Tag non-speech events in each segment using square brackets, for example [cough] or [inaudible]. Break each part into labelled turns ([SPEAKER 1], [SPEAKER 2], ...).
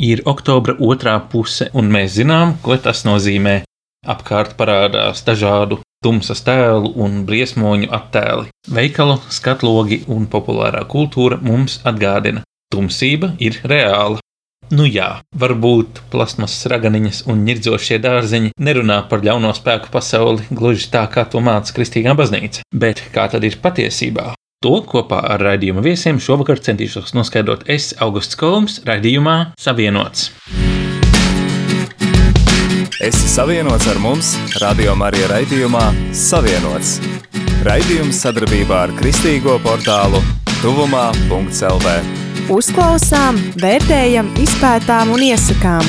[SPEAKER 1] Ir oktobra otrā puse, un mēs zinām, ko tas nozīmē. Apkārt parādās dažādu tumsas tēlu un briesmoņu attēli. Veikalu, skatlogi un populārā kultūra mums atgādina, tumsība ir reāla. Nu jā, varbūt plasmasas raganiņas un nirdzošie dārzeņi nerunā par ļauno spēku pasauli gluži tā, kā to māca Kristīgā baznīca. Bet kā tad ir patiesībā? To kopā ar raidījuma viesiem šovakar centīšos noskaidrot es, Augusts Kolums, raidījumā Savienots.
[SPEAKER 2] Esi savienots ar mums, Radio Marija raidījumā Savienots. Raidījums sadarbībā ar Kristīgo portālu Tuvumā.CLV.
[SPEAKER 3] Uzklausām, vērtējam, izpētām un iesakām.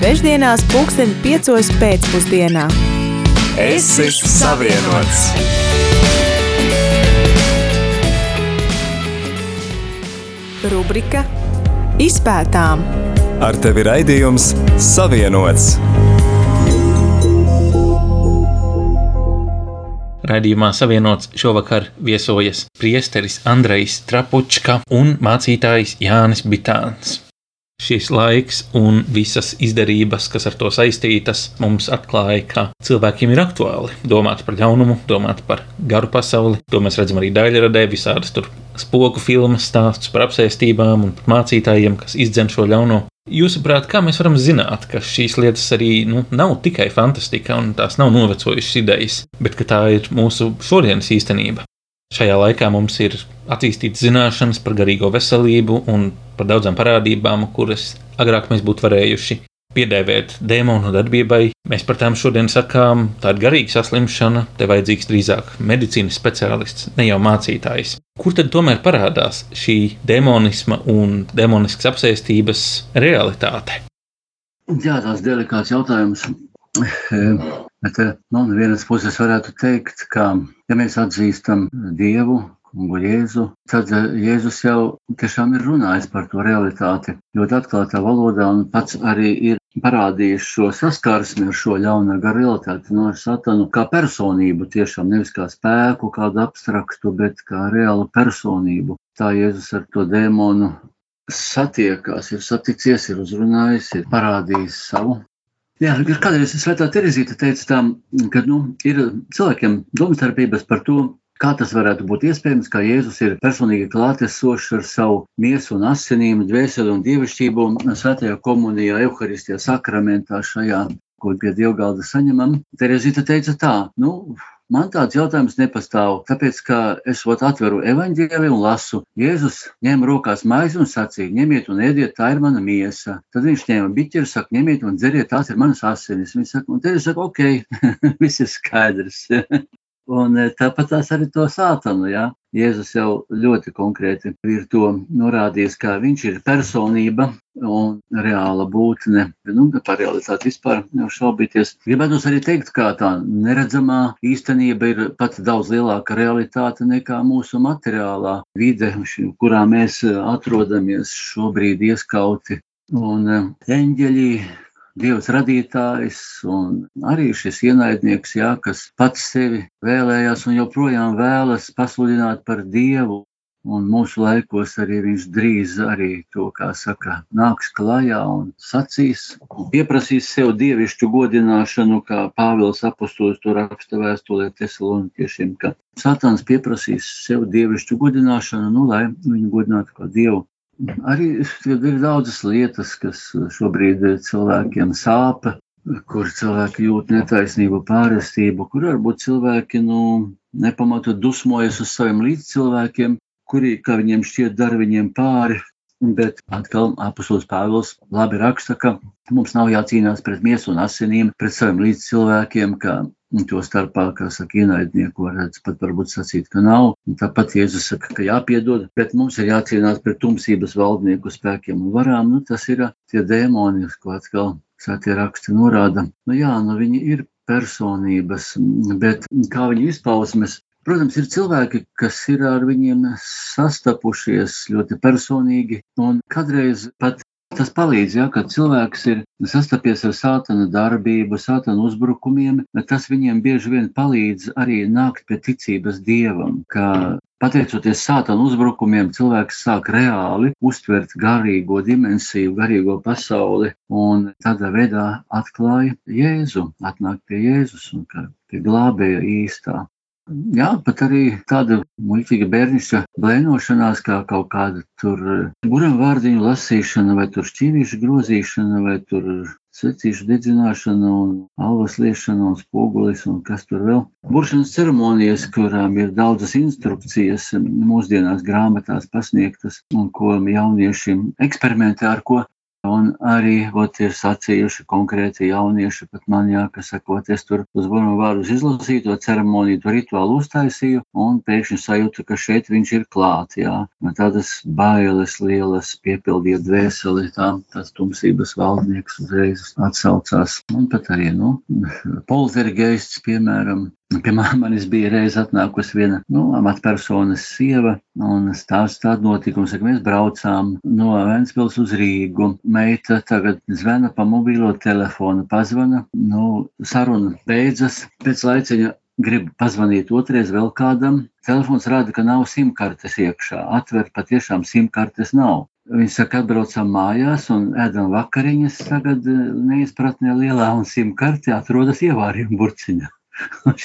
[SPEAKER 3] Trešdienās, pulksten 5. pēcpusdienā.
[SPEAKER 2] Esi savienots!
[SPEAKER 3] Rubrika Izpētām.
[SPEAKER 2] Ar tevi raidījums Savienots.
[SPEAKER 1] Radījumā savienots šovakar viesojas priesteris Andrejs Trapučka un mācītājs Jānis Bitāns. Šis laiks un visas izdarības, kas ar to saistītas, mums atklāja, ka cilvēkiem ir aktuāli domāt par ļaunumu, domāt par garu pasauli. To mēs redzam arī daļradē, visādas tur spoku filmas, stāstus par apsēstībām un par mācītājiem, kas izdzen šo ļauno. Jūsuprāt, kā mēs varam zināt, ka šīs lietas arī nu, nav tikai fantastika un tās nav novecojušas idejas, bet ka tā ir mūsu šodienas īstenība? Šajā laikā mums ir attīstītas zināšanas par garīgo veselību un par daudzām parādībām, kuras agrāk mēs būtu varējuši piedēvēt dēmonu darbībai. Mēs par tām šodien sakām, tā ir garīga saslimšana, te vajadzīgs drīzāk medicīnas speciālists, ne jau mācītājs. Kur tad tomēr parādās šī demonisma un demoniskas apsēstības realitāte?
[SPEAKER 4] Jā, tās delikāts jautājums. Bet no nu, vienas puses varētu teikt, ka ja mēs atzīstam Dievu, kungu Jēzu, tad eh, Jēzus jau tiešām ir runājis par to realitāti ļoti atklātā valodā un pats arī ir parādījis šo saskarsmi ar šo ļaunā gara realitāti no satanu kā personību, tiešām nevis kā spēku, kādu abstraktu, bet kā reālu personību. Tā Jēzus ar to dēmonu satiekās, ir saticies, ir uzrunājis, ir parādījis savu Jā, kādreiz Svētā Terezīte teica, tā, ka nu, ir cilvēkiem domstarpības par to, kā tas varētu būt iespējams, ka Jēzus ir personīgi klātesošs ar savu miesu un asinīm, dvēseli un dievišķību svētajā komunijā, evaharistijā, sakramentā šajā, ko pie dievgalda saņemam. Terezīte teica tā, nu, Man tāds jautājums nepastāv, tāpēc, ka es ot atveru evaņģēli un lasu. Jēzus ņēma rokās maizi un sacīja, ņemiet un ēdiet, tā ir mana miesa. Tad viņš ņēma biķeru, saka, ņemiet un dzeriet, tās ir manas asinis. Viņš saka, un te es saku, ok, [laughs] viss ir skaidrs. [laughs] Un e, tāpat tās arī to sātanu, ja? Jēzus jau ļoti konkrēti ir to norādījis, ka viņš ir personība un reāla būtne. Nu, par realitāti vispār jau šaubīties. Gribētu arī teikt, ka tā neredzamā īstenība ir pat daudz lielāka realitāte nekā mūsu materiālā vide, kurā mēs atrodamies šobrīd ieskauti. Un e, eņģeļi Dievs radītājs un arī šis ienaidnieks, jā, kas pats sevi vēlējās un joprojām vēlas pasludināt par Dievu. Un mūsu laikos arī viņš drīz arī to, kā saka, nāks klajā un sacīs, un pieprasīs sev dievišķu godināšanu, kā Pāvils apustulis to raksta vēstulē tesaloniķiešiem, ka Satans pieprasīs sev dievišķu godināšanu, nu, lai viņu godinātu kā Dievu. Arī ir daudzas lietas, kas šobrīd cilvēkiem sāp, kur cilvēki jūt netaisnību, pārestību, kur varbūt cilvēki nu, nepamatot dusmojas uz saviem līdzcilvēkiem, kuri, kā viņiem šķiet, dara viņiem pāri. Bet atkal apustulis Pāvils labi raksta, ka mums nav jācīnās pret miesu un asinīm, pret saviem līdzcilvēkiem, ka to starpā, kā saka, ienaidnieku varētu pat varbūt sacīt, ka nav. Tāpat Jēzus saka, ka jāpiedod, bet mums ir jācīnās pret tumsības valdnieku spēkiem un varām. Nu, tas ir tie dēmoni, ko atkal sētie raksti norāda. Nu jā, nu viņi ir personības, bet kā viņi izpausmes, Protams, ir cilvēki, kas ir ar viņiem sastapušies ļoti personīgi, un kādreiz pat Tas palīdz, ja, kad cilvēks ir sastapies ar sātana darbību, sātana uzbrukumiem, tas viņiem bieži vien palīdz arī nākt pie ticības dievam, ka pateicoties sātana uzbrukumiem, cilvēks sāk reāli uztvert garīgo dimensiju, garīgo pasauli un tādā veidā atklāja Jēzu, atnāk pie Jēzus un pie glābēja īstā. Jā, pat arī tāda muļķīga bērnišķa blēnošanās, kā kaut kāda tur buram vārdiņu lasīšana, vai tur šķīvīšu grozīšana, vai tur secīšu dedzināšana un alvas liešana un spogulis un kas tur vēl. Buršanas ceremonijas, kurām ir daudzas instrukcijas mūsdienās grāmatās pasniegtas un ko jaunieši eksperimentē ar ko Un arī ot, ir sacījuši konkrēti jaunieši, pat man jāka sakot, es tur uz burbuļu vārdus izlasīju to ceremoniju, to rituālu uztaisīju, un pēkšņi sajūtu, ka šeit viņš ir klāt, jā. Man tādas bailes lielas piepildīja dvēseli, tā, tas tumsības valdnieks uzreiz atsaucās. Un pat arī, nu, [laughs] poltergeists, piemēram, Pie [laughs] manis bija reiz atnākusi viena nu, amatpersonas sieva, un stāsts tādu notikumu, ka mēs braucām no Ventspils uz Rīgu. Meita tagad zvana pa mobīlo telefonu, pazvana, nu, saruna beidzas, pēc laiciņa grib pazvanīt otrais vēl kādam. Telefons rāda, ka nav simkartes iekšā. Atver patiešām simkartes nav. Viņi saka, atbraucam mājās un ēdam vakariņas. Tagad eh, neizpratnē lielā un simkarte atrodas ievārījuma burciņā.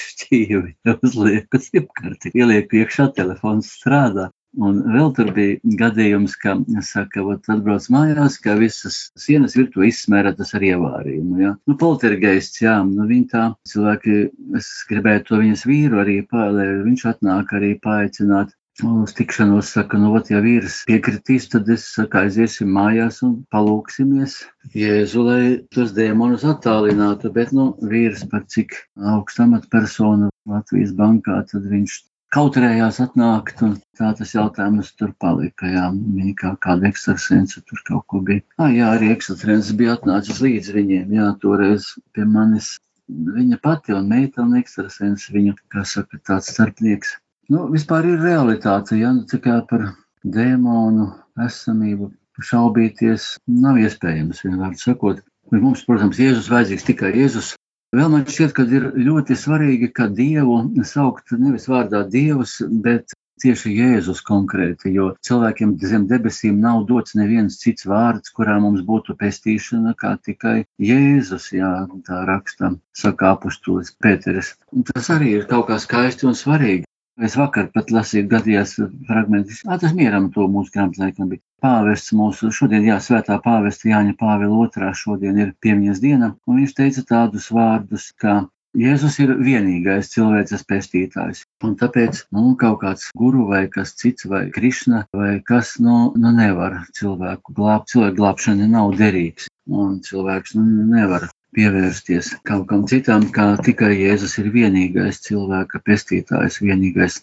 [SPEAKER 4] Šķīvi uzliek uz simkarti, ieliek iekšā, telefons strādā. Un vēl tur bija gadījums, ka, saka, vat atbrauc mājās, ka visas sienas virtu izsmēratas ar ievārījumu. Ja? Nu, poltergeists, jā, nu viņi tā cilvēki, es gribēju to viņas vīru arī, pā, lai viņš atnāk arī paaicināt uz tikšanos saka, nu, ot, ja vīrs piekritīs, tad es saku, aiziesim mājās un palūksimies Jēzu, lai tos dēmonus attālinātu. Bet, nu, vīrs par cik augstu amatpersonu Latvijas bankā, tad viņš kautrējās atnākt, un tā tas jautājums tur palika. Jā, viņa kā kāda ekstrasence tur kaut ko bija. Ah, jā, arī ekstrasence bija atnācis līdz viņiem, jā, toreiz pie manis. Viņa pati un meitene ekstrasence, viņu, kā saka, tāds starpnieks Nu, vispār ir realitāte, ja nu, tikai par dēmonu esamību šaubīties nav iespējams, vienmēr sakot. Mums, protams, Jēzus vajadzīgs tikai Jēzus. Vēl man šķiet, ka ir ļoti svarīgi, ka Dievu saukt nevis vārdā Dievs, bet tieši Jēzus konkrēti, jo cilvēkiem zem debesīm nav dots neviens cits vārds, kurā mums būtu pestīšana, kā tikai Jēzus, jā, tā raksta, saka apustulis Pēteris. Un tas arī ir kaut kā skaisti un svarīgi. Es vakar pat lasīju gadījās fragmentus. Ah, tas mieram to mūsu grāmatā laikam bija. Pāvests mūsu šodien, jā, svētā pāvesta Jāņa Pāvila otrā šodien ir piemiņas diena, un viņš teica tādus vārdus, ka Jēzus ir vienīgais cilvēces pestītājs. Un tāpēc nu, kaut kāds guru vai kas cits, vai Krišna, vai kas nu, nu nevar cilvēku glābt. Cilvēku glābšana nav derīgs. Un cilvēks nu, nevar pievērsties kaut kam citam, kā tikai Jēzus ir vienīgais cilvēka pestītājs, vienīgais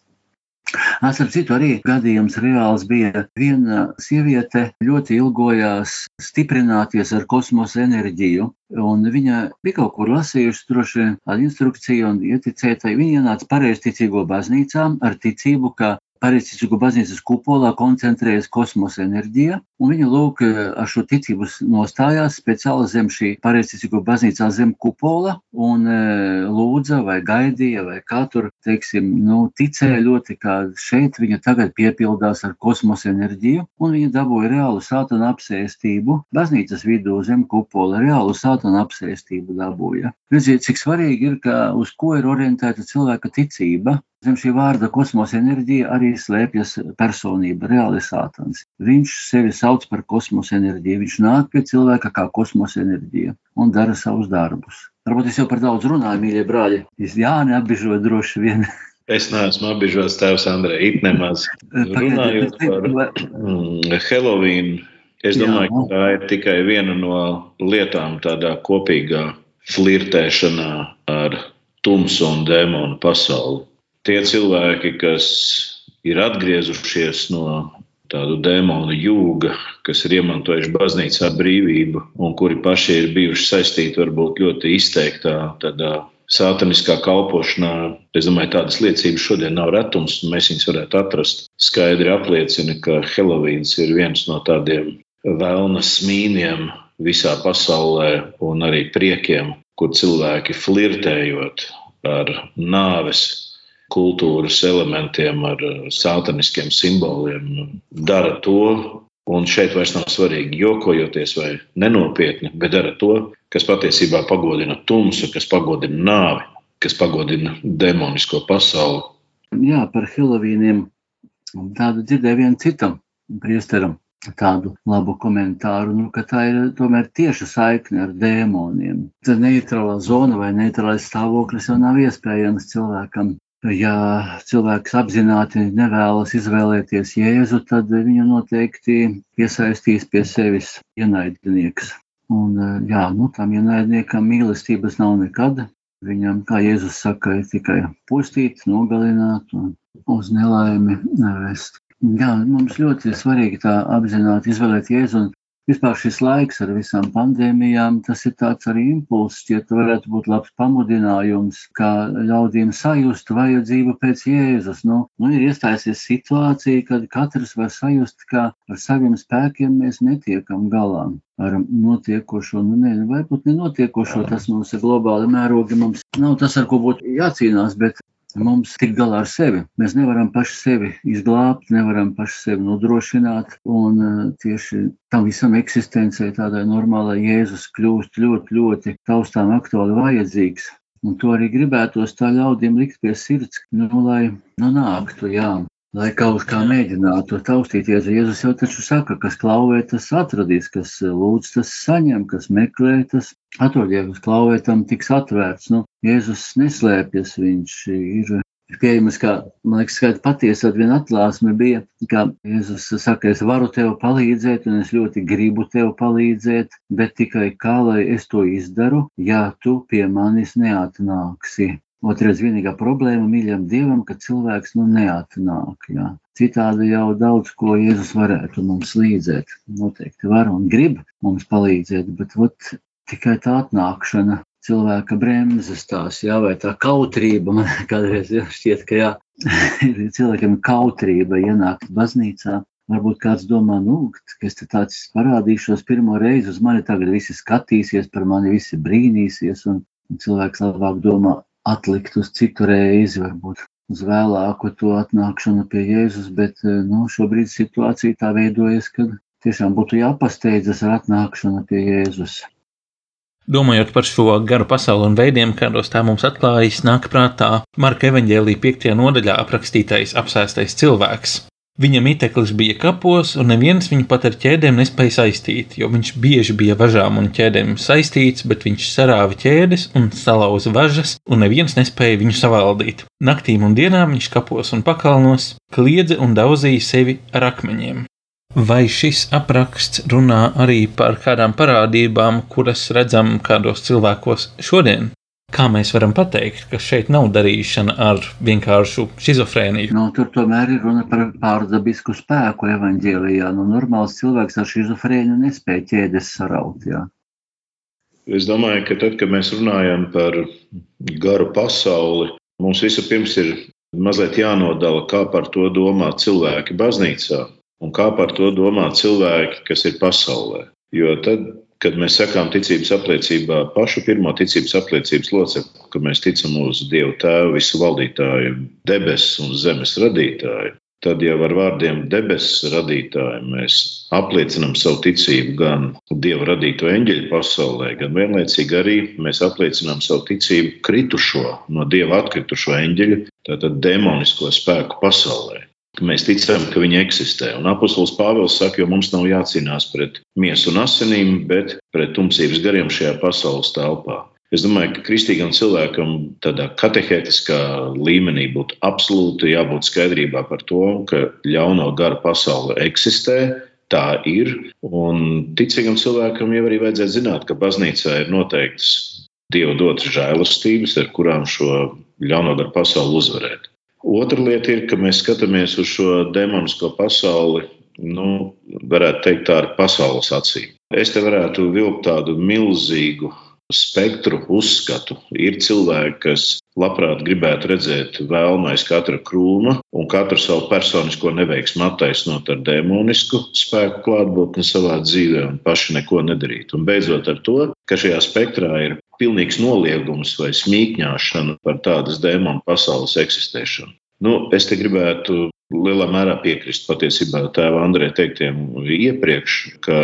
[SPEAKER 4] Starp citu, arī gadījums reāls bija. Viena sieviete ļoti ilgojās stiprināties ar kosmosa enerģiju, un viņa bija kaut kur lasījusi droši vien tādu instrukciju un ieticēja, viņa ienāca pareizticīgo baznīcā ar ticību, ka Pareizticīgo baznīcas kupolā koncentrējas kosmosa enerģija, un viņa lūk ar šo ticību nostājās speciāli zem šī pareizticīgo baznīcā zem kupola un e, lūdza vai gaidīja vai kā tur, teiksim, nu, ticēja ļoti, ka šeit viņa tagad piepildās ar kosmosa enerģiju, un viņa dabūja reālu sātana apsēstību baznīcas vidū zem kupola, reālu sātana apsēstību dabūja. Redziet, cik svarīgi ir, ka uz ko ir orientēta cilvēka ticība, Zem šī vārda kosmosa enerģija arī slēpjas personība, reāli sātans. Viņš sevi sauc par kosmosa enerģiju. Viņš nāk pie cilvēka kā kosmosa enerģija un dara savus darbus. Varbūt es jau par daudz runāju, mīļie brāļi. Es jā, neapbižoju droši vien.
[SPEAKER 5] Es neesmu apbežojis tēvs Andrei, it nemaz. Runājot par mm, Halloween, es domāju, Jā. ka tā ir tikai viena no lietām tādā kopīgā flirtēšanā ar tumsu un dēmonu pasauli tie cilvēki, kas ir atgriezušies no tādu demonu jūga, kas ir iemantojuši baznīcā brīvību un kuri paši ir bijuši saistīti varbūt ļoti izteiktā tādā sātaniskā kalpošanā. Es domāju, tādas liecības šodien nav retums, un mēs viņus varētu atrast. Skaidri apliecina, ka Helovīns ir viens no tādiem vēlna smīniem visā pasaulē un arī priekiem, kur cilvēki flirtējot ar nāves kultūras elementiem, ar sātaniskiem simboliem, dara to, un šeit vairs nav svarīgi jokojoties vai nenopietni, bet dara to, kas patiesībā pagodina tumsu, kas pagodina nāvi, kas pagodina demonisko pasauli.
[SPEAKER 4] Jā, par Helovīniem tādu dzirdēju vienam citam priesteram tādu labu komentāru, nu, ka tā ir tomēr tieša saikne ar dēmoniem. Tad neitrālā zona vai neitrālais stāvoklis jau nav iespējams cilvēkam. Ja cilvēks apzināti nevēlas izvēlēties Jēzu, tad viņu noteikti piesaistīs pie sevis ienaidnieks. Un, jā, nu, tam ienaidniekam mīlestības nav nekad. Viņam, kā Jēzus saka, ir tikai postīt, nogalināt un uz nelaimi vest. Jā, mums ļoti svarīgi tā apzināti izvēlēt Jēzu. Un vispār šis laiks ar visām pandēmijām, tas ir tāds arī impulss, ja tu varētu būt labs pamudinājums, kā ļaudīm sajust vajadzību pēc Jēzus. Nu, nu ir iestājusies situācija, kad katrs var sajust, ka ar saviem spēkiem mēs netiekam galā ar notiekošo, nu, ne, varbūt nenotiekošo, tas mums ir globāli mērogi, mums nav tas, ar ko būtu jācīnās, bet mums tik galā ar sevi. Mēs nevaram paši sevi izglābt, nevaram paši sevi nodrošināt. Un eh, tieši tam visam eksistencei, tādai normālai Jēzus kļūst ļoti, ļoti taustām aktuāli vajadzīgs. Un to arī gribētos tā ļaudīm likt pie sirds, nu, lai nu, nāktu, jā, lai kaut kā mēģinātu taustīties. Jēzus jau taču saka, kas klauvē, tas atradīs, kas lūdz, tas saņem, kas meklē, tas atrod, ja kas klauvē, tam tiks atvērts. Nu, Jēzus neslēpjas, viņš ir pieejams, kā, man liekas, kāda patiesa viena atklāsme bija, kā Jēzus saka, es varu tev palīdzēt, un es ļoti gribu tev palīdzēt, bet tikai kā lai es to izdaru, ja tu pie manis neatnāksi. Otrais vienīgā problēma mīļam Dievam, ka cilvēks nu neatnāk. Jā. Citādi jau daudz ko Jēzus varētu mums līdzēt. Noteikti var un grib mums palīdzēt, bet ot, tikai tā atnākšana cilvēka bremzes tās, jā, vai tā kautrība man [laughs] kādreiz jā, šķiet, ka jā, [laughs] cilvēkiem ir kautrība ienākt baznīcā. Varbūt kāds domā, nu, ka es te tāds parādīšos pirmo reizi, uz mani tagad visi skatīsies, par mani visi brīnīsies, un cilvēks labāk domā, atlikt uz citu reizi, varbūt uz vēlāku to atnākšanu pie Jēzus, bet eh, nu, šobrīd situācija tā veidojas, ka tiešām būtu jāpasteidzas ar atnākšanu pie Jēzus.
[SPEAKER 1] Domājot par šo garu pasauli un veidiem, kādos tā mums atklājas, nāk prātā Marka evaņģēlī 5. nodaļā aprakstītais apsēstais cilvēks. Viņa miteklis bija kapos, un neviens viņu pat ar ķēdēm nespēja saistīt, jo viņš bieži bija važām un ķēdēm saistīts, bet viņš sarāva ķēdes un salauza važas, un neviens nespēja viņu savaldīt. Naktīm un dienām viņš kapos un pakalnos kliedza un daudzīja sevi ar akmeņiem. Vai šis apraksts runā arī par kādām parādībām, kuras redzam kādos cilvēkos šodien? Kā mēs varam pateikt, ka šeit nav darīšana ar vienkāršu schizofrēniju?
[SPEAKER 4] Nu, tur tomēr ir runa par pārdabisku spēku evaņģēlijā. Nu, normāls cilvēks ar schizofrēniju nespēja ķēdes saraut. Jā.
[SPEAKER 5] Es domāju, ka tad, kad mēs runājam par garu pasauli, mums vispirms ir mazliet jānodala, kā par to domā cilvēki baznīcā un kā par to domā cilvēki, kas ir pasaulē. Jo tad, kad mēs sakām ticības apliecībā pašu pirmo ticības apliecības locekli, ka mēs ticam uz Dievu Tēvu, visu valdītāju, debesu un zemes radītāju, tad jau ar vārdiem debesu radītāju mēs apliecinām savu ticību gan Dieva radīto eņģeļu pasaulē, gan vienlaicīgi arī mēs apliecinām savu ticību kritušo, no Dieva atkritušo eņģeļu, tātad demonisko spēku pasaulē ka mēs ticam, ka viņi eksistē. Un apustulis Pāvils saka, jo mums nav jācīnās pret miesu un asinīm, bet pret tumsības gariem šajā pasaules telpā. Es domāju, ka kristīgam cilvēkam tādā katehētiskā līmenī būtu absolūti jābūt skaidrībā par to, ka ļauno gara pasaule eksistē, tā ir. Un ticīgam cilvēkam jau arī vajadzētu zināt, ka baznīcā ir noteikts Dieva dotas žēlastības, ar kurām šo ļauno garu pasauli uzvarēt. Otra lieta ir, ka mēs skatāmies uz šo demonisko pasauli, nu, varētu teikt, tā ar pasaules acīm. Es te varētu vilkt tādu milzīgu spektru uzskatu. Ir cilvēki, kas labprāt gribētu redzēt vēlmu aiz katra krūma un katru savu personisko neveiksmu attaisnot ar demonisku spēku klātbūtni savā dzīvē un paši neko nedarīt. Un beidzot ar to, ka šajā spektrā ir pilnīgs noliegums vai smīkņāšana par tādas demonu pasaules eksistēšanu. Nu, es te gribētu lielā mērā piekrist patiesībā tēva Andrē teiktiem iepriekš, ka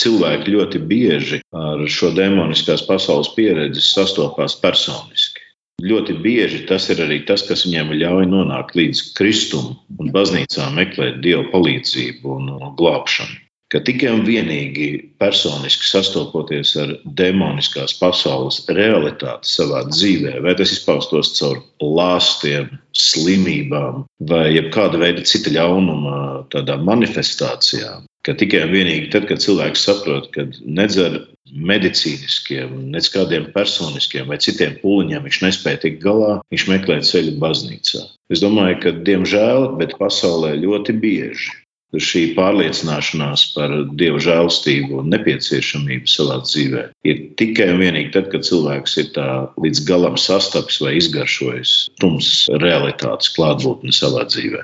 [SPEAKER 5] cilvēki ļoti bieži ar šo demoniskās pasaules pieredzi sastopās personiski. Ļoti bieži tas ir arī tas, kas viņiem ļauj nonākt līdz kristumam un baznīcā meklēt dievu palīdzību un glābšanu ka tikai un vienīgi personiski sastopoties ar demoniskās pasaules realitāti savā dzīvē, vai tas izpaustos caur lāstiem, slimībām vai jebkāda veida cita ļaunuma manifestācijām, ka tikai un vienīgi tad, kad cilvēks saprot, ka nedz ar medicīniskiem, nedz kādiem personiskiem vai citiem pūliņiem viņš nespēja tikt galā, viņš meklē ceļu baznīcā. Es domāju, ka diemžēl, bet pasaulē ļoti bieži šī pārliecināšanās par dieva žēlstību un nepieciešamību savā dzīvē ir tikai un vienīgi tad, kad cilvēks ir tā līdz galam sastaps vai izgaršojis tumsas realitātes klātbūtni savā dzīvē.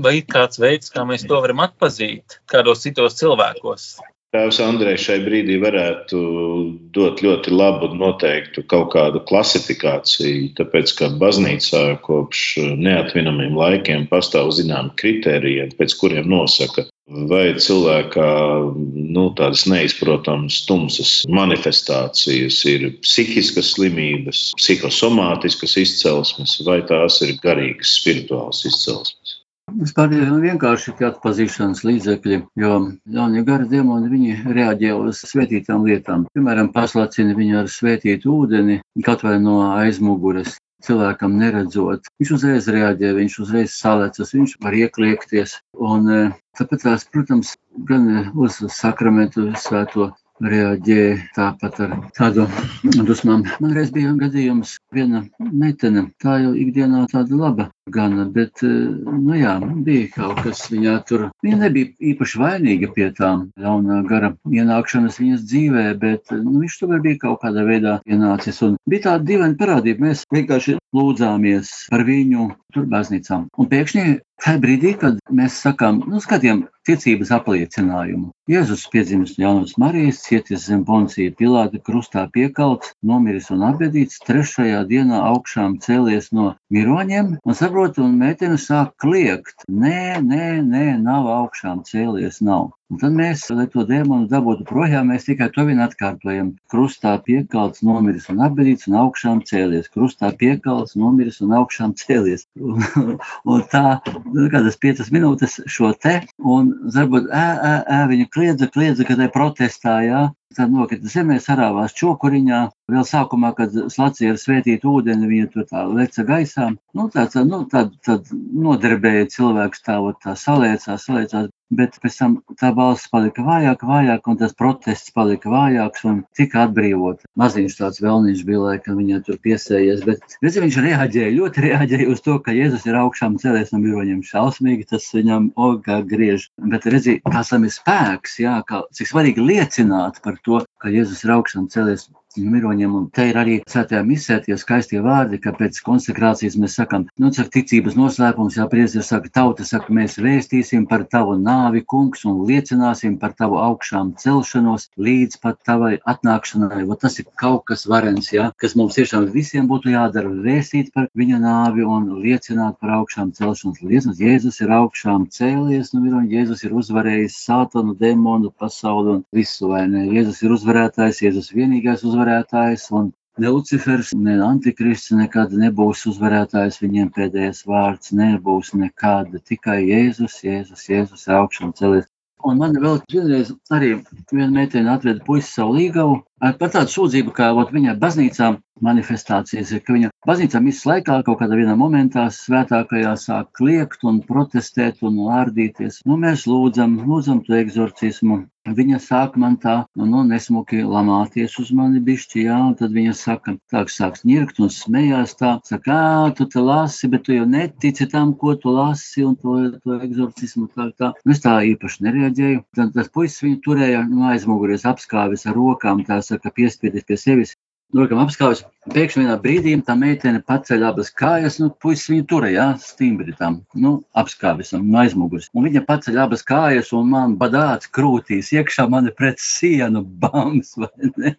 [SPEAKER 1] Vai ir kāds veids, kā mēs to varam atpazīt kādos citos cilvēkos?
[SPEAKER 5] Tēvs Andrejs šai brīdī varētu dot ļoti labu noteiktu kaut kādu klasifikāciju, tāpēc ka baznīcā kopš neatminamiem laikiem pastāv zinām kritērijiem, pēc kuriem nosaka, vai cilvēkā nu, tādas neizprotamas tumsas manifestācijas ir psihiskas slimības, psihosomātiskas izcelsmes, vai tās ir garīgas, spirituālas izcelsmes.
[SPEAKER 4] Vispār ir vienkārši tie atpazīšanas līdzekļi, jo jaunie gari demoni viņi reaģē uz svētītām lietām. Piemēram, paslacina viņu ar svētītu ūdeni, kaut vai no aizmugures. Cilvēkam neredzot, viņš uzreiz reaģē, viņš uzreiz salecas, viņš var iekliekties. Un, eh, tāpēc, tās, protams, gan uz sakramentu svēto reaģē tāpat ar tādu dusmām. Man reiz bija gadījums, viena meitene, tā jau ikdienā tāda laba gana, bet, nu jā, bija kaut kas viņā tur. Viņa nebija īpaši vainīga pie tām ļaunā gara ienākšanas viņas dzīvē, bet, nu, viņš tomēr bija kaut kādā veidā ienācis. Un bija tāda dīvaina parādība. Mēs vienkārši lūdzāmies par viņu tur baznīcām. Un pēkšņi tajā brīdī, kad mēs sakām, nu, skatījām ticības apliecinājumu. Jēzus piedzimis jaunas Marijas, cietis zem poncija Pilāta, krustā piekalts, nomiris un apbedīts, trešajā dienā augšām cēlies no miroņiem, un saprot, un meitene sāk kliegt. Nē, nē, nē, nav augšām cēlies, nav. Un tad mēs, lai to dēmonu dabūtu projām, mēs tikai to vien atkārtojam. Krustā piekalts, nomiris un apbedīts un augšām cēlies. Krustā piekalts, nomiris un augšām cēlies. un tā, nu, kādas piecas minūtes šo te, un varbūt ē, ē, ē, viņa kliedza, kliedza, kad tai protestā, jā. Tad nokrita zemē, sarāvās čokuriņā. Vēl sākumā, kad slacīja ar svētītu ūdeni, viņa tur tā leca gaisā. Nu, tāds, nu, tad, tad nodarbēja cilvēks tā, tā saliecās, saliecās bet pēc tam tā balss palika vājāka, vājāka, un tas protests palika vājāks un tika atbrīvot. Maziņš tāds vēlniņš bija, laikam viņa tur piesējies, bet redzi, viņš reaģēja, ļoti reaģēja uz to, ka Jēzus ir augšām cēlies no biroņiem šausmīgi, tas viņam ogā griež. Bet redzi, kāds tam ir spēks, jā, kā, cik svarīgi liecināt par to, ka Jēzus ir augšām cēlies miroņiem. Un te ir arī svētajā misē tie skaistie vārdi, ka pēc konsekrācijas mēs sakam, nu, cik ticības noslēpums, jā, priezir saka, tauta saka, mēs vēstīsim par tavu nāvi, kungs, un liecināsim par tavu augšām celšanos līdz pat tavai atnākšanai. Va, tas ir kaut kas varens, jā, kas mums tiešām visiem būtu jādara, vēstīt par viņa nāvi un liecināt par augšām celšanos. Liecināt, Jēzus ir augšām cēlies, nu, miroņi, Jēzus ir uzvarējis sātanu, demonu, pasauli un visu, vai ne? Jēzus ir uzvarētājs, Jēzus vienīgais uzvarētājs uzvarētājs, un ne Lucifers, ne Antikrists nekad nebūs uzvarētājs, viņiem pēdējais vārds nebūs nekāda, tikai Jēzus, Jēzus, Jēzus augšām celies. Un man vēl vienreiz arī viena meitene atveda puisi savu līgavu par tādu sūdzību, ka ot, viņa baznīcā manifestācijas ir, ka viņa baznīcā misas laikā kaut kādā vienā momentā svētākajā sāk kliegt un protestēt un ārdīties. Nu, mēs lūdzam, lūdzam to egzorcismu. viņa sāk man tā, nu, nu nesmuki lamāties uz mani bišķi, jā, un tad viņa saka, tā, sāks ņirkt un smējās tā, saka, ā, tu te lasi, bet tu jau netici tam, ko tu lasi, un to, to eksorcismu tā, tā. Nu, es tā īpaši nereaģēju. Tad tas puisis viņu turēja nu, aizmugures apskāvis ar rokām, tā saka, piespiedis pie sevis. Rokam apskāvis, pēkšņi vienā brīdī tā meitene paceļ abas kājas, nu, puisis viņu turēja, stingri tam, nu, apskāvisam, no aizmugures. Un viņa paceļ abas kājas un man badāts krūtīs, iekšā mani pret sienu bams, vai ne?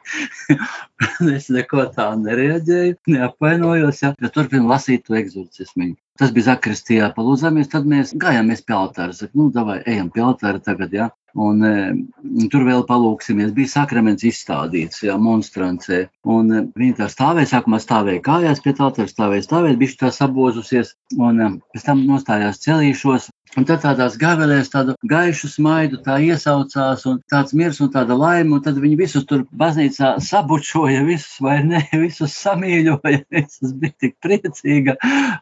[SPEAKER 4] [laughs] es neko tā nereaģēju, neapvainojos, jā, bet turpinu lasīt to egzorcismu. Tas bija Zakristijā, palūdzāmies, tad mēs gājāmies pie altāra. Saka, nu, davai, ejam pie altāra tagad, jā. Un, e, tur vēl palūksimies. Bija sakraments izstādīts, jā, monstrancē. Un e, viņi tā stāvēja, sākumā stāvēja kājās pie tā, tur stāvēja, stāvēja, bija tā sabozusies. Un e, pēc tam nostājās celīšos, Un tad tādās gavelēs tādu gaišu smaidu tā iesaucās, un tāds miers un tāda laime, un tad viņi visus tur baznīcā sabučoja, visus vai ne, [laughs] visus samīļoja, visus bija tik priecīga,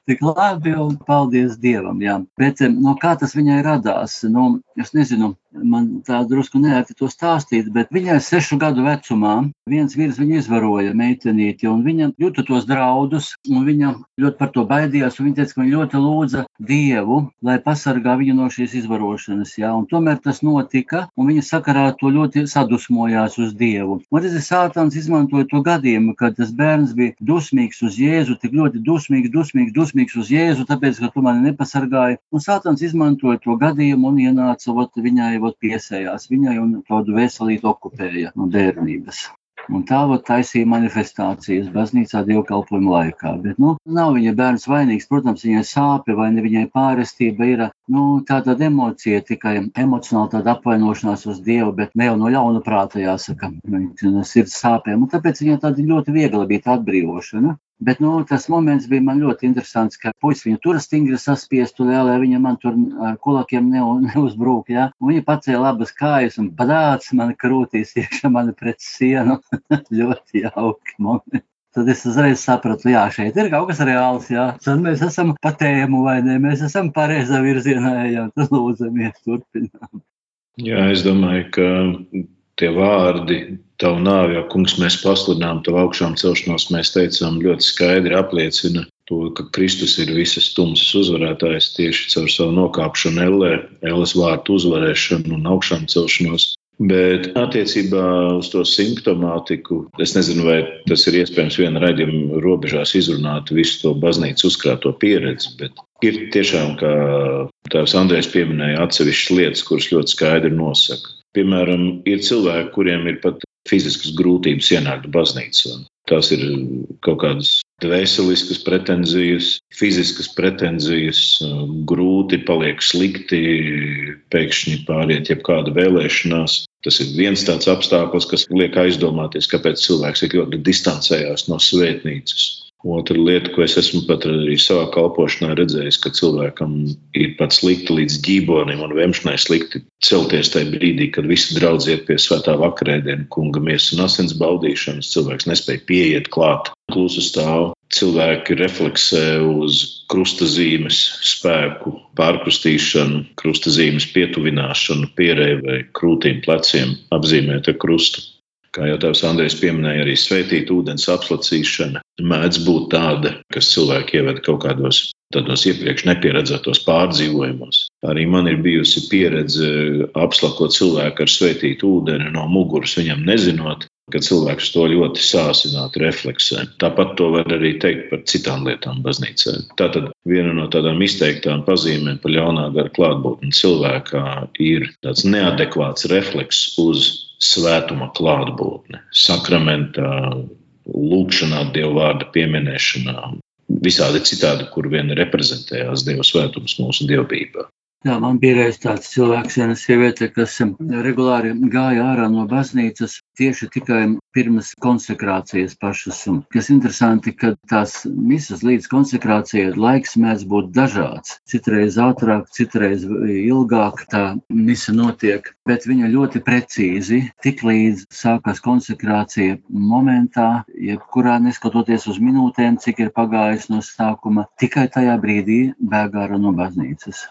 [SPEAKER 4] tik labi, un paldies Dievam, jā. Bet no kā tas viņai radās, nu, es nezinu, man tā drusku neērti to stāstīt, bet viņai sešu gadu vecumā viens vīrs viņu izvaroja meitenīti, un viņa jūta tos draudus, un viņa ļoti par to baidījās, viņa teica, ka viņa ļoti lūdza Dievu, lai pasargā viņu no šīs izvarošanas, jā, un tomēr tas notika, un viņa sakarā to ļoti sadusmojās uz Dievu. Un ir sātans izmantoja to gadījumu, kad tas bērns bija dusmīgs uz Jēzu, tik ļoti dusmīgs, dusmīgs, dusmīgs uz Jēzu, tāpēc, ka tu mani nepasargāji, un sātans izmantoja to gadījumu un ienāca ot, viņai ot, piesējās viņai un tādu veselību okupēja no bērnības. Un tā vot taisīja manifestācijas baznīcā dievkalpojuma laikā. Bet, nu, nav viņa bērns vainīgs. Protams, viņai sāpe vai ne viņai pārestība ir nu, tāda emocija, tikai emocionāli tāda apvainošanās uz Dievu, bet ne jau no ļauna prāta jāsaka, no sirds sāpēm. Un tāpēc viņai tāda ļoti viegla bija tā atbrīvošana. Bet nu, tas moments bija man ļoti interesants, ka puisis viņu tur stingri saspiestu, lai, lai viņa man tur ar kulakiem ne, neuzbrūk. Un viņa pacēla abas kājas un padāca man krūtīs iekšā mani pret sienu. [laughs] ļoti jauki momenti. Tad es uzreiz sapratu, jā, šeit ir kaut kas reāls. Jā. Tad mēs esam pa tēmu, vai ne? Mēs esam pareizā virzienā, jā, tad lūdzamies, turpinām.
[SPEAKER 5] Jā, es domāju, ka tie vārdi tavu nāvi, jo kungs mēs pasludinām tavu augšām celšanos, mēs teicām ļoti skaidri apliecina to, ka Kristus ir visas tumsas uzvarētājs tieši caur savu nokāpšanu ellē, elles vārtu uzvarēšanu un augšām celšanos. Bet attiecībā uz to simptomātiku, es nezinu, vai tas ir iespējams viena raidījuma robežās izrunāt visu to baznīcu uzkrāto pieredzi, bet ir tiešām, kā tēvs Andrēs pieminēja, atsevišķas lietas, kuras ļoti skaidri nosaka. Piemēram, ir cilvēki, kuriem ir pat fiziskas grūtības ienākt baznīcā. Tās ir kaut kādas dvēseliskas pretenzijas, fiziskas pretenzijas, grūti paliek slikti, pēkšņi pāriet jebkāda vēlēšanās. Tas ir viens tāds apstākļus, kas liek aizdomāties, kāpēc cilvēks tik ļoti distancējās no svētnīcas. Otra lieta, ko es esmu pat arī savā kalpošanā redzējis, ka cilvēkam ir pat slikti līdz ģībonim un vemšanai slikti celties tajā brīdī, kad visi draudz iet pie svētā vakarēdienu, kunga miesas un asins baudīšanas. Cilvēks nespēja pieiet klāt, klusu stāv. Cilvēki refleksē uz krustazīmes spēku, pārkrustīšanu, krustazīmes pietuvināšanu, pierēju vai krūtīm, pleciem, apzīmēt ar krustu. Kā jau tēvs Andrejs pieminēja, arī svētīt ūdens apslacīšana mēdz būt tāda, kas cilvēku ievada kaut kādos tādos iepriekš nepieredzētos pārdzīvojumos. Arī man ir bijusi pieredze apslakot cilvēku ar svētītu ūdeni no muguras, viņam nezinot, ka cilvēks to ļoti sāsināti refleksē. Tāpat to var arī teikt par citām lietām baznīcā. Tātad viena no tādām izteiktām pazīmēm par ļaunā gara klātbūtni cilvēkā ir tāds neadekvāts refleks uz svētuma klātbūtni, sakramentā, lūkšanā, dievu vārda pieminēšanā, visādi citādi, kur vien reprezentējās Dieva svētums mūsu dievbijā.
[SPEAKER 4] Jā, man bija reiz tāds cilvēks, viena sieviete, kas regulāri gāja ārā no baznīcas tieši tikai pirms konsekrācijas pašas. Kas interesanti, ka tās misas līdz konsekrācijai laiks mēdz būt dažāds. Citreiz ātrāk, citreiz ilgāk tā misa notiek, bet viņa ļoti precīzi, tik līdz sākas konsekrācija momentā, jebkurā neskatoties uz minūtēm, cik ir pagājis no sākuma, tikai tajā brīdī bēgā ārā no baznīcas.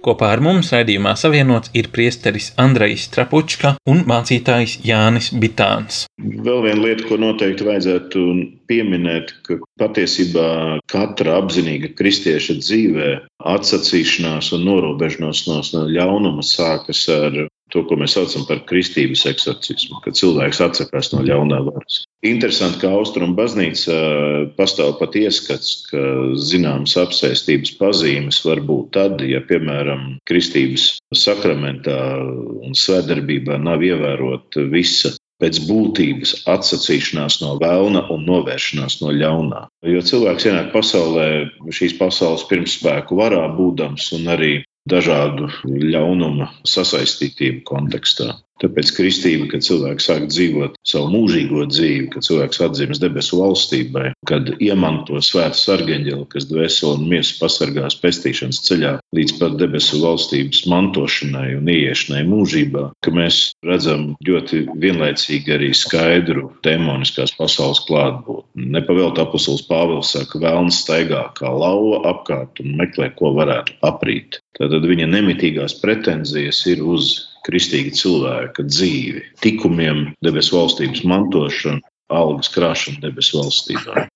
[SPEAKER 1] Kopā ar mums raidījumā savienots ir priesteris Andrejs Trapučka un mācītājs Jānis Bitāns.
[SPEAKER 5] Vēl viena lieta, ko noteikti vajadzētu pieminēt, ka patiesībā katra apzinīga kristieša dzīvē atsacīšanās un norobežošanās no ļaunuma sākas ar to, ko mēs saucam par kristības eksorcismu, kad cilvēks atsakās no ļaunā varas. Interesanti, ka Austrum baznīca pastāv pat ieskats, ka zināmas apsēstības pazīmes var būt tad, ja, piemēram, kristības sakramentā un svētdarbībā nav ievērota visa pēc būtības atsacīšanās no vēlna un novēršanās no ļaunā. Jo cilvēks ienāk pasaulē šīs pasaules pirmspēku varā būdams un arī dažādu ļaunuma sasaistītību kontekstā. Tāpēc kristība, kad cilvēks sāk dzīvot savu mūžīgo dzīvi, kad cilvēks atzīst debesu valstībai, kad iemanto svētas argaņģeli, kas dvēseli un miesu pasargās pestīšanas ceļā līdz pat debesu valstības mantošanai un ieiešanai mūžībā, ka mēs redzam ļoti vienlaicīgi arī skaidru demoniskās pasaules klātbūtni. Nepavēlt apustulis Pāvils saka, vēlns staigā kā lauva apkārt un meklē, ko varētu aprīt. Tātad viņa nemitīgās pretenzijas ir uz kristīga cilvēka dzīvi, tikumiem, debesu valstības mantošanu, algas krāšanu debesu valstībā.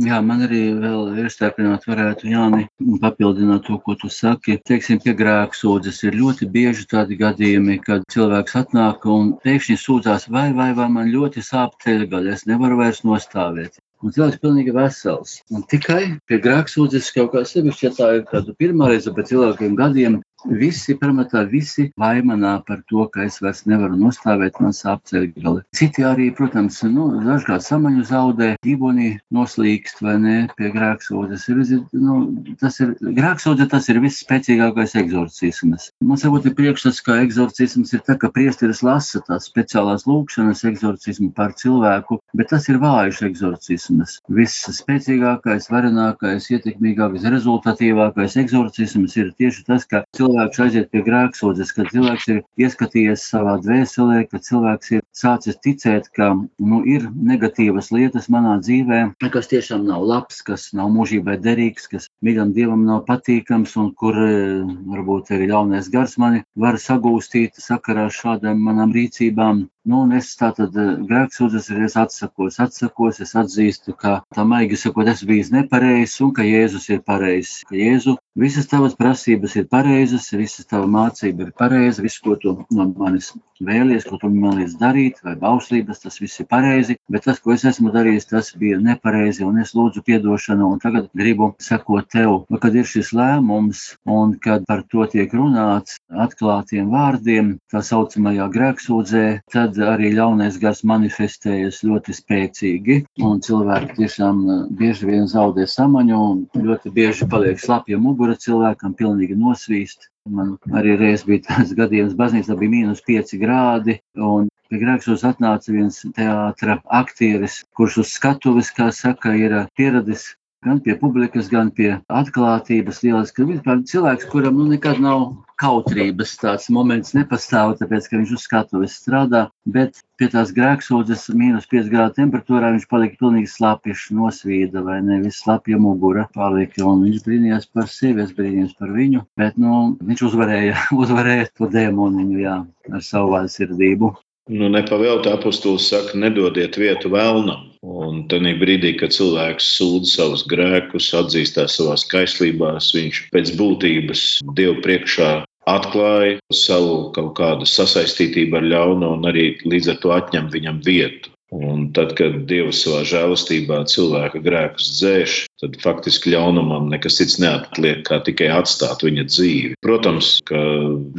[SPEAKER 4] Jā, man arī vēl iestādināt varētu, Jāni, papildināt to, ko tu saki. Teiksim, pie grēksūdzes ir ļoti bieži tādi gadījumi, kad cilvēks atnāk un pēkšņi sūdzās, vai, vai, vai man ļoti sāp ceļgaļa, es nevaru vairs nostāvēt. Un cilvēks ir pilnīgi vesels. Un tikai pie grēksūdzes kaut kā sevišķi, ja tā ir kāda pirmā reize pēc cilvēkiem gadiem, Visi pamatā, visi vaimanā par to, ka es vairs nevaru nostāvēt, man sāp ceļgali. Citi arī, protams, nu, dažkārt samaņu zaudē, ģiboni noslīkst vai ne pie grēksūdzes. Ir, nu, tas ir, grēksūdze tas ir visspēcīgākais egzorcisms. Mums varbūt ir priekšstats, ka egzorcisms ir tā, ka priesteris lasa tās speciālās lūkšanas egzorcismu par cilvēku, bet tas ir vājš egzorcisms. Viss spēcīgākais, varenākais, ietekmīgākais, rezultatīvākais egzorcisms ir tieši tas, ka cilvēks cilvēks aiziet pie grēksūdzes, kad cilvēks ir ieskatījies savā dvēselē, kad cilvēks ir sācis ticēt, ka nu, ir negatīvas lietas manā dzīvē, kas tiešām nav labs, kas nav mūžībai derīgs, kas mīļam dievam nav patīkams un kur varbūt arī ļaunais gars mani var sagūstīt sakarā ar šādām manām rīcībām. Nu, un es tātad grēksūdzes ir, es atsakos, atsakos, es atzīstu, ka tā maigi sakot, es biju nepareizs un ka Jēzus ir pareizs. Ka Jēzu visas tavas prasības ir pareizas, visas tava mācība ir pareiza, viss, ko tu no manis vēlies, ko tu liec darīt, vai bauslības, tas viss ir pareizi, bet tas, ko es esmu darījis, tas bija nepareizi, un es lūdzu piedošanu, un tagad gribu sekot tev, un kad ir šis lēmums, un kad par to tiek runāts atklātiem vārdiem, tā saucamajā grēksūdzē, tad arī ļaunais gars manifestējas ļoti spēcīgi, un cilvēki tiešām bieži vien zaudē samaņu, un ļoti bieži paliek slapja mugura cilvēkam, pilnīgi nosvīst. Man arī reiz bija tāds gadījums, baznīcā bija mīnus 5 grādi, un pie grēksos atnāca viens teātra aktieris, kurš uz skatuves, kā saka, ir pieradis gan pie publikas, gan pie atklātības. Lieliski, ka cilvēks, kuram nu, nekad nav kautrības, tāds moments nepastāv, tāpēc, ka viņš uz skatuves strādā, bet pie tās grēksūdzes mīnus 5 grādu temperatūrā viņš palika pilnīgi slapjš, nosvīda vai nevis slapja mugura palika, un viņš brīnījās par sevi, es brīnījos par viņu, bet, nu, viņš uzvarēja, [laughs] uzvarēja to dēmoniņu, jā, ar savu vaļsirdību.
[SPEAKER 5] Nu, nepavēlta apustulis saka, nedodiet vietu vēlnam. Un tad brīdī, kad cilvēks sūdz savus grēkus, atzīstās savās kaislībās, viņš pēc būtības Dievu priekšā atklāja savu kaut kādu sasaistītību ar ļauno un arī līdz ar to atņem viņam vietu. Un tad, kad Dievs savā žēlastībā cilvēka grēkus dzēš, tad faktiski ļaunumam nekas cits neatliek, kā tikai atstāt viņa dzīvi. Protams, ka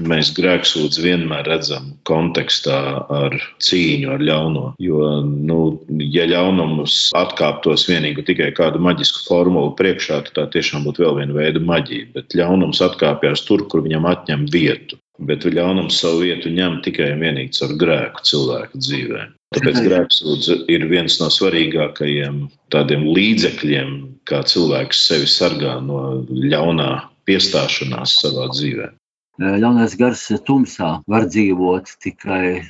[SPEAKER 5] mēs grēksūdz vienmēr redzam kontekstā ar cīņu ar ļauno. Jo, nu, ja ļaunums atkāptos vienīgi tikai kādu maģisku formulu priekšā, tad tā tiešām būtu vēl viena veida maģija. Bet ļaunums atkāpjas tur, kur viņam atņem vietu. Bet ļaunums savu vietu ņem tikai un vienīgi caur grēku cilvēku dzīvēm. Tāpēc grēksūdze ir viens no svarīgākajiem tādiem līdzekļiem, kā cilvēks sevi sargā no ļaunā piestāšanās savā dzīvē.
[SPEAKER 4] Ļaunais gars tumsā var dzīvot tikai.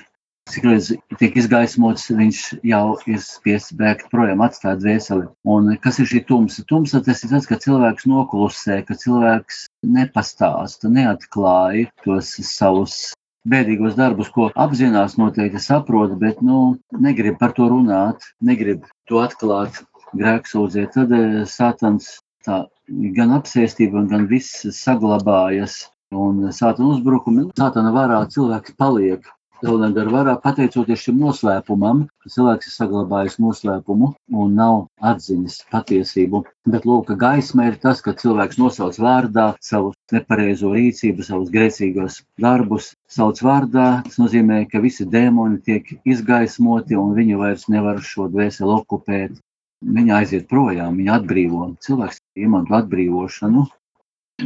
[SPEAKER 4] Cik reiz tiek izgaismots, viņš jau ir spiests bēgt projām, atstāt dvēseli. Un kas ir šī tumsa? Tumsa tas ir tas, ka cilvēks noklusē, ka cilvēks nepastāsta, neatklāja tos savus bēdīgos darbus, ko apzinās, noteikti saprot, bet nu, negrib par to runāt, negrib to atklāt grēksūdzē. Tad Sātans tā gan apsēstība, gan viss saglabājas. Un sātana uzbrukumi, sātana varā cilvēks paliek Elnēdara varā pateicoties šim noslēpumam, cilvēks ir saglabājis noslēpumu un nav atzinis patiesību. Bet lūk, gaisma ir tas, ka cilvēks nosauc vārdā savu nepareizo rīcību, savus grēcīgos darbus, sauc vārdā. Tas nozīmē, ka visi dēmoni tiek izgaismoti un viņi vairs nevar šo dvēseli okupēt. Viņa aiziet projām, viņa atbrīvo. Cilvēks iemanto atbrīvošanu.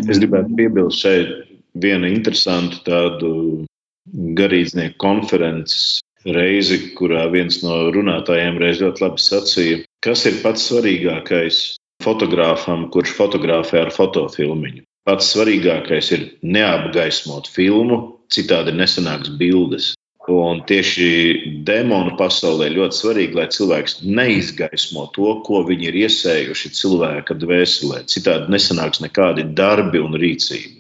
[SPEAKER 5] Es gribētu piebilst šeit vienu interesantu tādu garīdznieku konferences reizi, kurā viens no runātājiem reiz ļoti labi sacīja, kas ir pats svarīgākais fotogrāfam, kurš fotografē ar fotofilmiņu. Pats svarīgākais ir neapgaismot filmu, citādi nesanāks bildes. Un tieši demonu pasaulē ļoti svarīgi, lai cilvēks neizgaismo to, ko viņi ir iesējuši cilvēka dvēselē. Citādi nesanāks nekādi darbi un rīcība.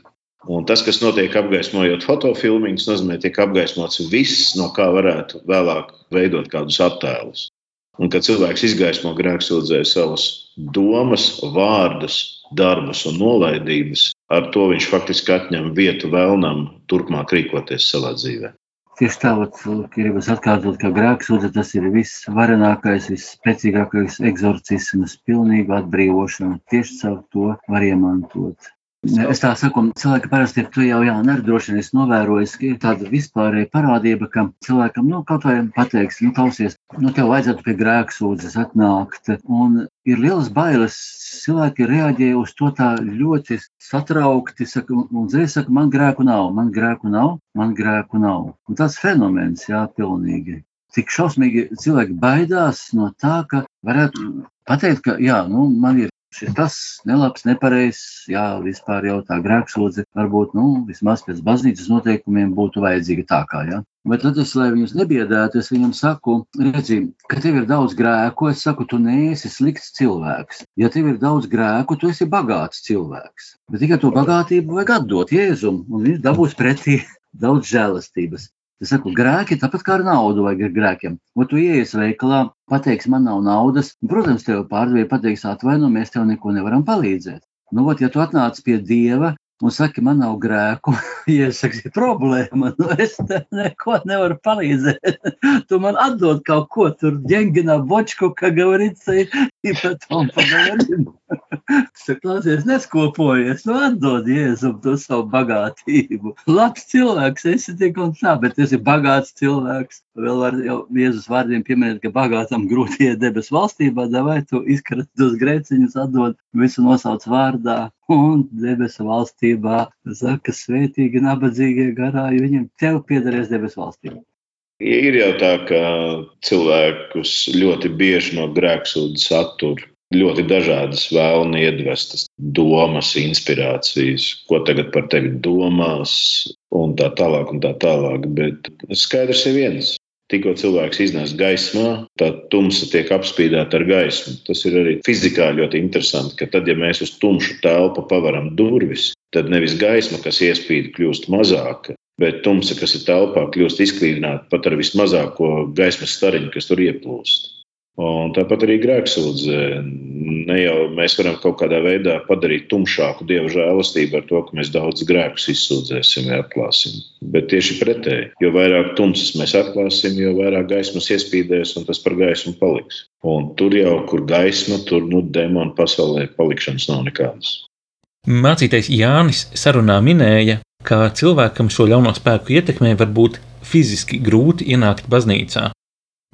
[SPEAKER 5] Un tas, kas notiek apgaismojot fotofilmiņus, nozīmē, tiek apgaismots viss, no kā varētu vēlāk veidot kādus attēlus. Un kad cilvēks izgaismo grēksūdzē savas domas, vārdus, darbus un nolaidības, ar to viņš faktiski atņem vietu vēlnam turpmāk rīkoties savā dzīvē.
[SPEAKER 4] Tieši tāpat gribas atkārtot, ka grēksūdze tas ir visvarenākais, visspēcīgākais eksorcisms, pilnīga atbrīvošana. Tieši caur to var iemantot Es tā saku, cilvēki parasti ir, tu jau jā, droši vien es novēroju, ka ir tāda vispārēja parādība, ka cilvēkam, nu, kaut vai pateiks, nu, klausies, nu, tev vajadzētu pie grēksūdzes atnākt. Un ir lielas bailes. Cilvēki reaģē uz to tā ļoti satraukti, saka, un dzēs saka, man grēku nav, man grēku nav, man grēku nav. Un tas fenomens, jā, pilnīgi. Cik šausmīgi cilvēki baidās no tā, ka varētu pateikt, ka, jā, nu, man ir šis tas nelabs, nepareizs, jā, vispār jau tā grēksūdze varbūt, nu, vismaz pēc baznīcas noteikumiem būtu vajadzīga tā kā, jā. Bet tad es, lai viņus nebiedētu, es viņam saku, redzi, ka tev ir daudz grēku, es saku, tu neesi slikts cilvēks. Ja tev ir daudz grēku, tu esi bagāts cilvēks. Bet tikai to bagātību vajag atdot Jēzum, un viņš dabūs pretī [laughs] daudz žēlastības. Es saku, grēki, tāpat kā ar naudu, vajag ar grēkiem. Un tu ienāc veikalā, pateiksi, man nav naudas. Un, protams, tev pārdevēja pateiks, atvaino, mēs tev neko nevaram palīdzēt. Nu, ot, ja tu atnāc pie dieva un saki, man nav grēku, [laughs] iesaki, problēma, nu es tev neko nevaru palīdzēt. [laughs] tu man atdod kaut ko tur, ģengenā, bočku, kā gavarīca, [laughs] ir pat un pagalinu. [laughs] Klausies, neskopojies, nu atdod Jēzum to savu bagātību. Labs cilvēks, esi tik un tā, bet esi bagāts cilvēks. Vēl var jau Jēzus vārdiem pieminēt, ka bagātam grūti iet debes valstībā, vai tu izkrat tos grēciņus, atdod visu nosauc vārdā. Un debesu valstībā saka, svētīgi, nabadzīgie garāji, viņiem tev piederēs debesu valstībā.
[SPEAKER 5] Ir jau tā, ka cilvēkus ļoti bieži no grēksūdzes attur ļoti dažādas vēlni iedvestas domas, inspirācijas, ko tagad par tevi domās, un tā tālāk, un tā tālāk. Bet skaidrs ir viens. Tikko cilvēks iznāk gaismā, tad tumsa tiek apspīdēta ar gaismu. Tas ir arī fizikā ļoti interesanti, ka tad, ja mēs uz tumšu telpu pavaram durvis, tad nevis gaisma, kas iespīd, kļūst mazāka, bet tumsa, kas ir telpā, kļūst izklīdināta pat ar vismazāko gaismas stariņu, kas tur ieplūst. Un tāpat arī grēksūdze. Ne jau mēs varam kaut kādā veidā padarīt tumšāku dievu žēlastību ar to, ka mēs daudz grēkus izsūdzēsim vai atklāsim. Bet tieši pretēji, jo vairāk tumsas mēs atklāsim, jo vairāk gaismas iespīdēs un tas par gaismu paliks. Un tur jau, kur gaisma, tur nu demonu pasaulē palikšanas nav nekādas.
[SPEAKER 1] Mācītais Jānis sarunā minēja, ka cilvēkam šo ļauno spēku ietekmē var būt fiziski grūti ienākt baznīcā,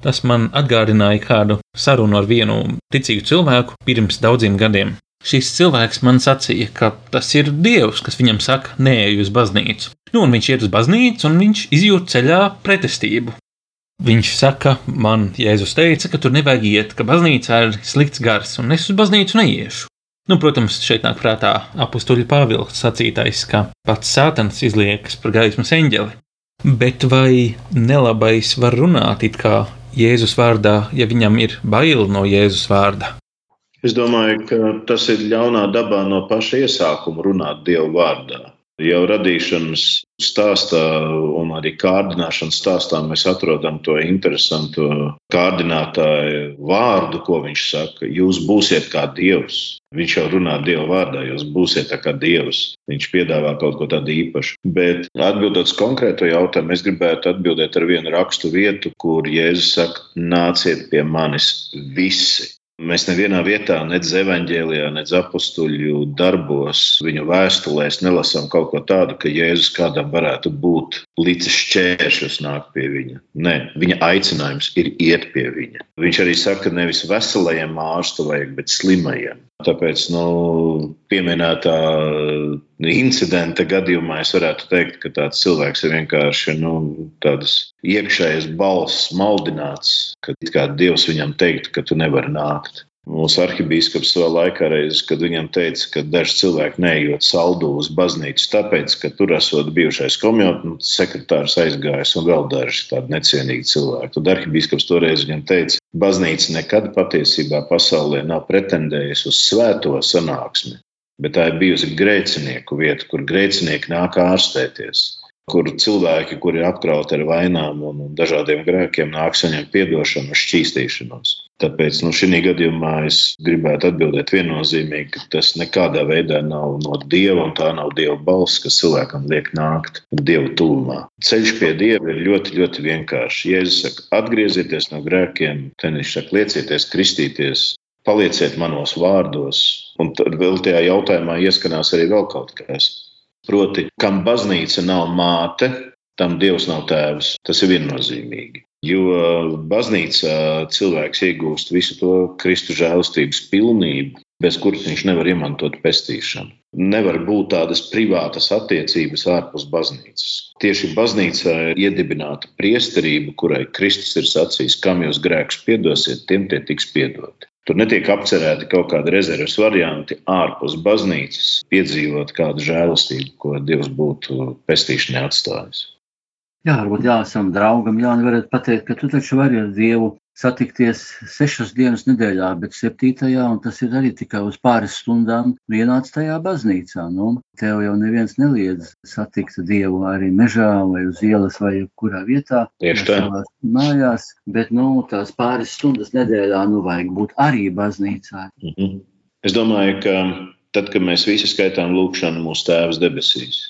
[SPEAKER 1] Tas man atgādināja kādu sarunu ar vienu ticīgu cilvēku pirms daudziem gadiem. Šis cilvēks man sacīja, ka tas ir Dievs, kas viņam saka, nē, uz baznīcu. Nu, un viņš iet uz baznīcu, un viņš izjūt ceļā pretestību. Viņš saka, man Jēzus teica, ka tur nevajag iet, ka baznīcā ir slikts gars, un es uz baznīcu neiešu. Nu, protams, šeit nāk prātā apakstuļu pāvils sacītais, ka pats sātans izliekas par gaismas eņģeli. Bet vai nelabais var runāt it kā Jēzus vārdā, ja viņam ir bail no Jēzus vārda?
[SPEAKER 5] Es domāju, ka tas ir ļaunā dabā no paša iesākuma runāt Dieva vārdā. Jau radīšanas stāstā un arī kārdināšanas stāstā mēs atrodam to interesantu kārdinātāju vārdu, ko viņš saka. Jūs būsiet kā dievs. Viņš jau runā Dieva vārdā, jūs būsiet kā dievs. Viņš piedāvā kaut ko tādu īpašu. Bet atbildot uz konkrēto jautājumu, es gribētu atbildēt ar vienu rakstu vietu, kur Jēzus saka, nāciet pie manis visi Mēs nevienā vietā, nedz evanģēlijā, nedz apstuļu darbos, viņu vēstulēs nelasām kaut ko tādu, ka Jēzus kādam varētu būt līdzi šķēršļus nākt pie viņa. Nē, viņa aicinājums ir iet pie viņa. Viņš arī saka, ka nevis veselajiem ārstu vajag, bet slimajiem. Tāpēc, nu, pieminētā incidenta gadījumā es varētu teikt, ka tāds cilvēks ir vienkārši nu, tādas iekšējas balss maldināts, ka kā Dievs viņam teikt, ka tu nevari nākt. Mūsu arhibīskaps savā laikā reiz, kad viņam teica, ka daži cilvēki neejot saldu uz baznīcu, tāpēc, ka tur esot bijušais komjotnes sekretārs aizgājis un vēl daži tādi necienīgi cilvēki. Tad arhibīskaps toreiz viņam teica, baznīca nekad patiesībā pasaulē nav pretendējusi uz svēto sanāksmi, bet tā ir bijusi grēcinieku vieta, kur grēcinieki nāk ārstēties kur cilvēki, kuri ir apkrauti ar vainām un dažādiem grēkiem, nāk saņemt atdošanu, šķīstīšanos. Tāpēc nu, šī gadījumā es gribētu atbildēt viennozīmīgi, ka tas nekādā veidā nav no dieva, un tā nav dieva balss, kas cilvēkam liek nākt dievu tuvumā. Ceļš pie dieva ir ļoti, ļoti vienkāršs. Jēzus saka, atgriezieties no grēkiem, tad viņš saka, liecieties, kristīties, palieciet manos vārdos. Un tad vēl tajā jautājumā ieskanās arī vēl kaut kas. Proti, kam baznīca nav māte, tam dievs nav tēvs. Tas ir viennozīmīgi. Jo baznīcā cilvēks iegūst visu to Kristus žēlastības pilnību, bez kuras viņš nevar izmantot pestīšanu. Nevar būt tādas privātas attiecības ārpus baznīcas. Tieši baznīcā ir iedibināta priesterība, kurai Kristus ir sacījis, kam jūs grēkus piedosiet, tiem tie tiks piedoti. Tur netiek apcerēti kaut kādi rezerves varianti ārpus baznīcas, piedzīvot kādu žēlastību, ko Dievs būtu pestīšanai atstājis.
[SPEAKER 4] Jā, varbūt jāsam draugam, Jā, varētu pateikt, ka tu taču vari ar Dievu satikties sešas dienas nedēļā, bet septītajā, un tas ir arī tikai uz pāris stundām, ienāc tajā baznīcā. Nu, tev jau neviens neliedz satikt Dievu arī mežā vai uz ielas vai kurā vietā.
[SPEAKER 5] Tieši tā.
[SPEAKER 4] Mājās, bet, nu, tās pāris stundas nedēļā, nu, vajag būt arī baznīcā.
[SPEAKER 5] Mm -hmm. Es domāju, ka tad, kad mēs visi skaitām lūkšanu mūsu tēvs debesīs,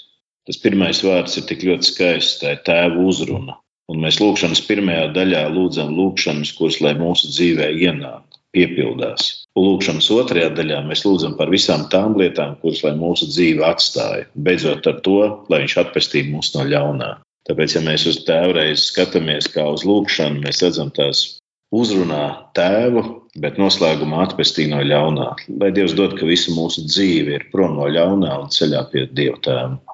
[SPEAKER 5] tas pirmais vārds ir tik ļoti skaists, tā ir tēva uzruna. Un mēs lūkšanas pirmajā daļā lūdzam lūkšanas, kuras lai mūsu dzīvē ienāk, piepildās. Un lūkšanas otrajā daļā mēs lūdzam par visām tām lietām, kuras lai mūsu dzīve atstāja, beidzot ar to, lai viņš atpestītu mūs no ļaunā. Tāpēc, ja mēs uz tēvreiz skatāmies kā uz lūkšanu, mēs redzam tās uzrunā tēvu, bet noslēgumā atpestī no ļaunā. Lai Dievs dod, ka visa mūsu dzīve ir prom no ļaunā un ceļā pie Dieva tēva.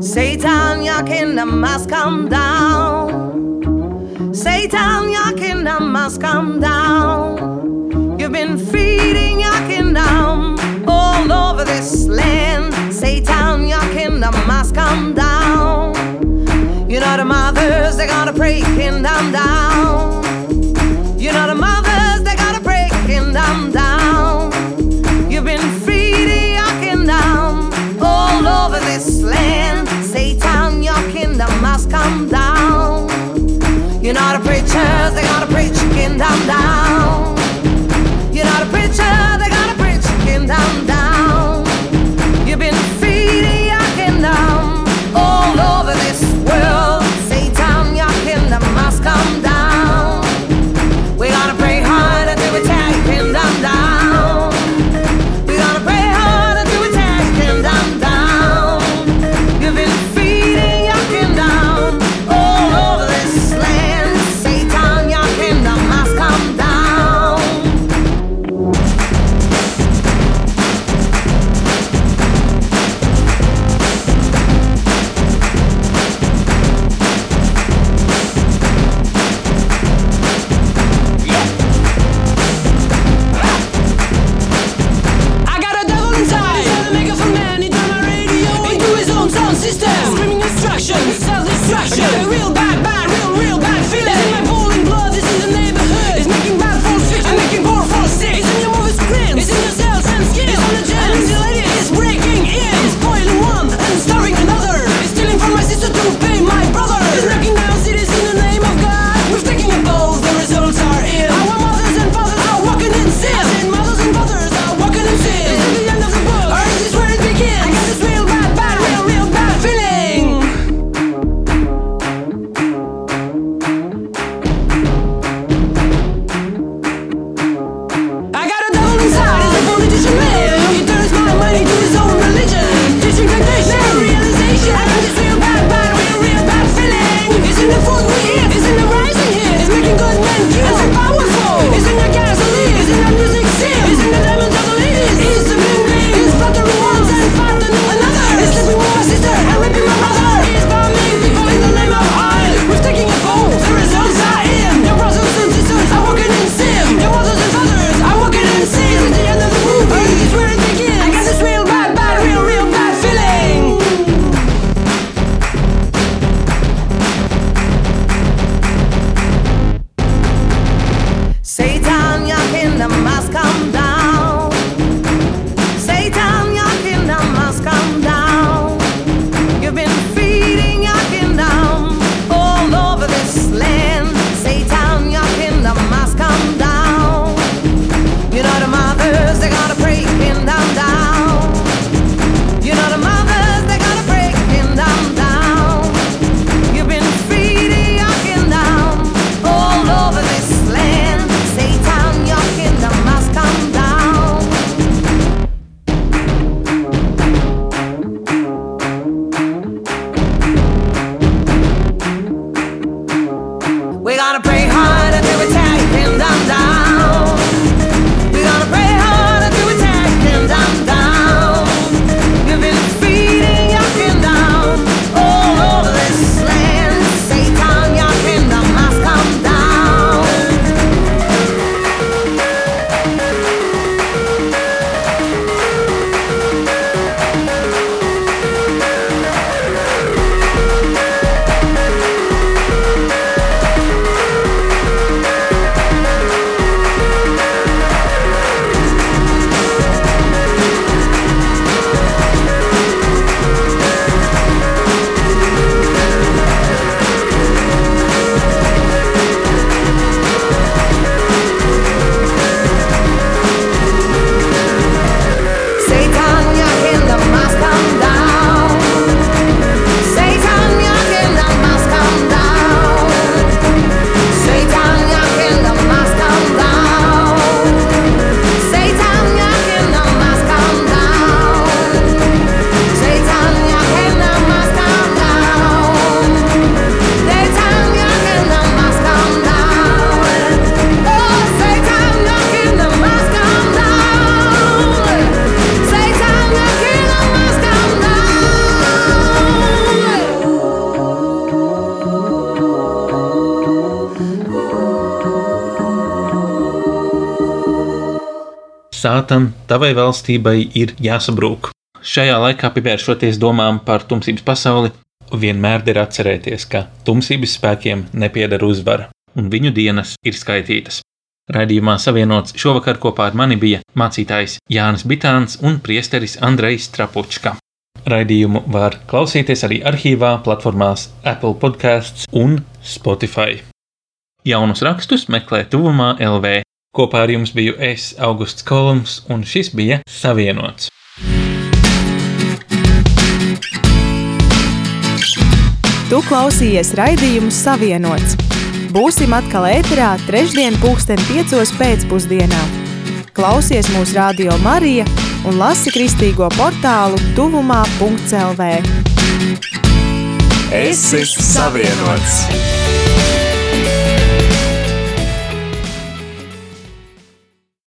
[SPEAKER 6] Satan, your kingdom must come down. Satan, your kingdom must come down. You've been feeding your kingdom all over this land. Satan, your kingdom must come down. You know the mothers, they're gonna break kingdom down. come down. You're not a preacher, they gotta preach come down. You're not a preacher, his own sound system. Screaming
[SPEAKER 1] instructions. Tavai valstībai ir jāsabrūk. Šajā laikā, pievēršoties domām par tumsības pasauli, vienmēr ir atcerēties, ka tumsības spēkiem nepieder uzvara, un viņu dienas ir skaitītas. Raidījumā savienots šovakar kopā ar mani bija mācītājs Jānis Bitāns un priesteris Andrejs Trapučka. Raidījumu var klausīties arī arhīvā, platformās Apple podkāsts un Spotify. Jaunus rakstus meklē tuvumā LV. Kopā ar jums biju es, Augusts Kolums, un šis bija Savienots.
[SPEAKER 3] Tu klausījies raidījumu Savienots. Būsim atkal ēterā trešdien pulksten piecos pēcpusdienā. Klausies mūsu radio Marija un lasi kristīgo portālu tuvumā.lv.
[SPEAKER 2] Es esmu savienots!